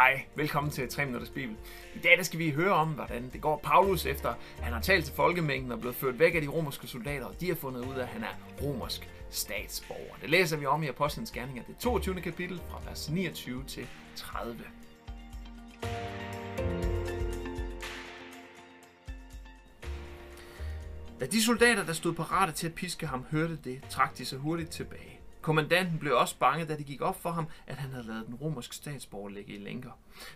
Hej, velkommen til 3 Minutters Bibel. I dag der skal vi høre om, hvordan det går Paulus efter, han har talt til folkemængden og blevet ført væk af de romerske soldater, og de har fundet ud af, at han er romersk statsborger. Det læser vi om i Apostlenes Gerninger, det 22. kapitel fra vers 29 til 30. Da de soldater, der stod parate til at piske ham, hørte det, trak de sig hurtigt tilbage. Kommandanten blev også bange, da det gik op for ham, at han havde lavet den romerske statsborger ligge i lænker.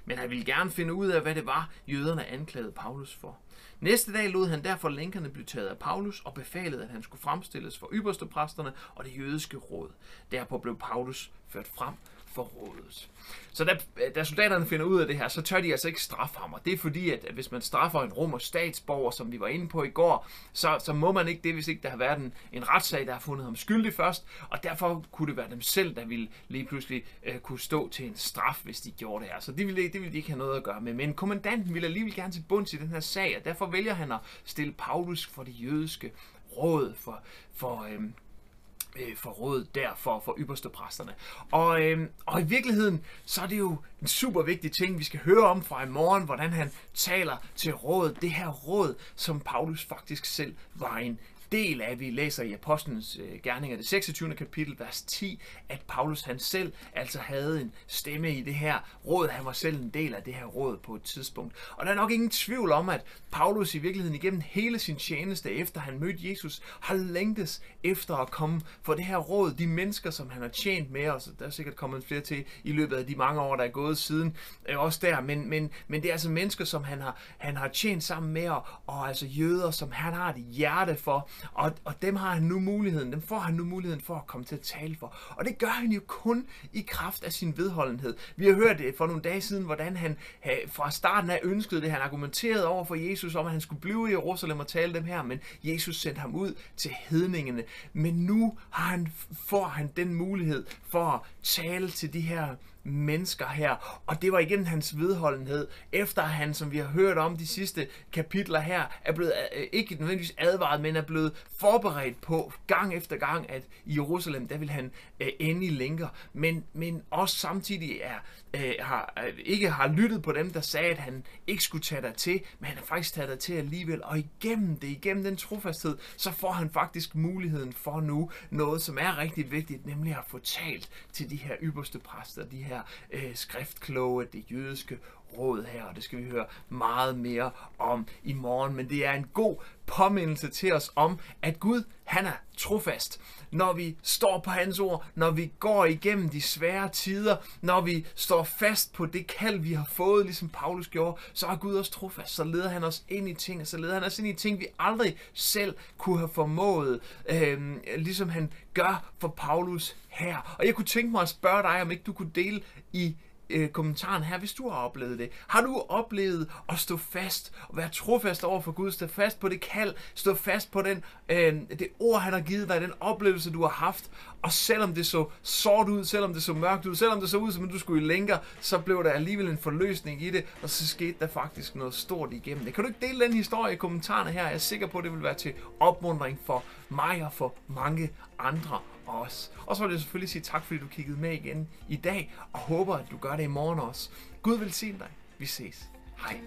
Men han ville gerne finde ud af, hvad det var, jøderne anklagede Paulus for. Næste dag lod han derfor lænkerne blive taget af Paulus og befalede, at han skulle fremstilles for ypperste præsterne og det jødiske råd. Derpå blev Paulus ført frem forrådet. Så da, da soldaterne finder ud af det her, så tør de altså ikke straffe ham. Og det er fordi, at hvis man straffer en romer statsborger, som vi var inde på i går, så, så må man ikke det, hvis ikke der har været en, en retssag, der har fundet ham skyldig først. Og derfor kunne det være dem selv, der ville lige pludselig øh, kunne stå til en straf, hvis de gjorde det her. Så det ville, det ville de ikke have noget at gøre med. Men kommandanten ville alligevel gerne til bunds i den her sag, og derfor vælger han at stille Paulus for det jødiske råd, for, for øh, øh, for råd der for, for ypperste præsterne. Og, øh, og i virkeligheden, så er det jo en super vigtig ting, vi skal høre om fra i morgen, hvordan han taler til rådet. Det her råd, som Paulus faktisk selv var en del af, vi læser i Apostlenes øh, Gerninger, det 26. kapitel, vers 10, at Paulus han selv altså havde en stemme i det her råd. Han var selv en del af det her råd på et tidspunkt. Og der er nok ingen tvivl om, at Paulus i virkeligheden igennem hele sin tjeneste, efter han mødte Jesus, har længtes efter at komme for det her råd. De mennesker, som han har tjent med os, der er sikkert kommet flere til i løbet af de mange år, der er gået siden, øh, også der, men, men, men det er altså mennesker, som han har, han har tjent sammen med, og, og altså jøder, som han har et hjerte for, og, og dem har han nu muligheden, dem får han nu muligheden for at komme til at tale for. Og det gør han jo kun i kraft af sin vedholdenhed. Vi har hørt det for nogle dage siden, hvordan han fra starten af ønskede det. Han argumenterede over for Jesus om, at han skulle blive i Jerusalem og tale dem her, men Jesus sendte ham ud til hedningene. Men nu har han, får han den mulighed for at tale til de her mennesker her. Og det var igen hans vedholdenhed, efter han, som vi har hørt om de sidste kapitler her, er blevet øh, ikke nødvendigvis advaret, men er blevet forberedt på gang efter gang, at i Jerusalem, der vil han øh, ende i. Men, men også samtidig er, øh, har, øh, ikke har lyttet på dem, der sagde, at han ikke skulle tage dig til, men han har faktisk taget dig til alligevel. Og igennem det, igennem den trofasthed, så får han faktisk muligheden for nu noget, som er rigtig vigtigt, nemlig at få talt til de her ypperste præster, de her her øh, skriftkloge, det jødiske råd her, og det skal vi høre meget mere om i morgen. Men det er en god påmindelse til os om, at Gud, han er trofast. Når vi står på hans ord, når vi går igennem de svære tider, når vi står fast på det kald, vi har fået, ligesom Paulus gjorde, så er Gud også trofast. Så leder han os ind i ting, og så leder han os ind i ting, vi aldrig selv kunne have formået, øh, ligesom han gør for Paulus her. Og jeg kunne tænke mig at spørge dig, om ikke du kunne dele i øh, kommentaren her, hvis du har oplevet det. Har du oplevet at stå fast og være trofast over for Gud, stå fast på det kald, stå fast på den, øh, det ord, han har givet dig, den oplevelse, du har haft, og selvom det så sort ud, selvom det så mørkt ud, selvom det så ud, som om du skulle i længere, så blev der alligevel en forløsning i det, og så skete der faktisk noget stort igennem det. Kan du ikke dele den historie i kommentarerne her? Jeg er sikker på, at det vil være til opmundring for mig og for mange andre også. Og så vil jeg selvfølgelig sige tak, fordi du kiggede med igen i dag, og håber, at du gør det i morgen også. Gud vil dig. Vi ses. Hej.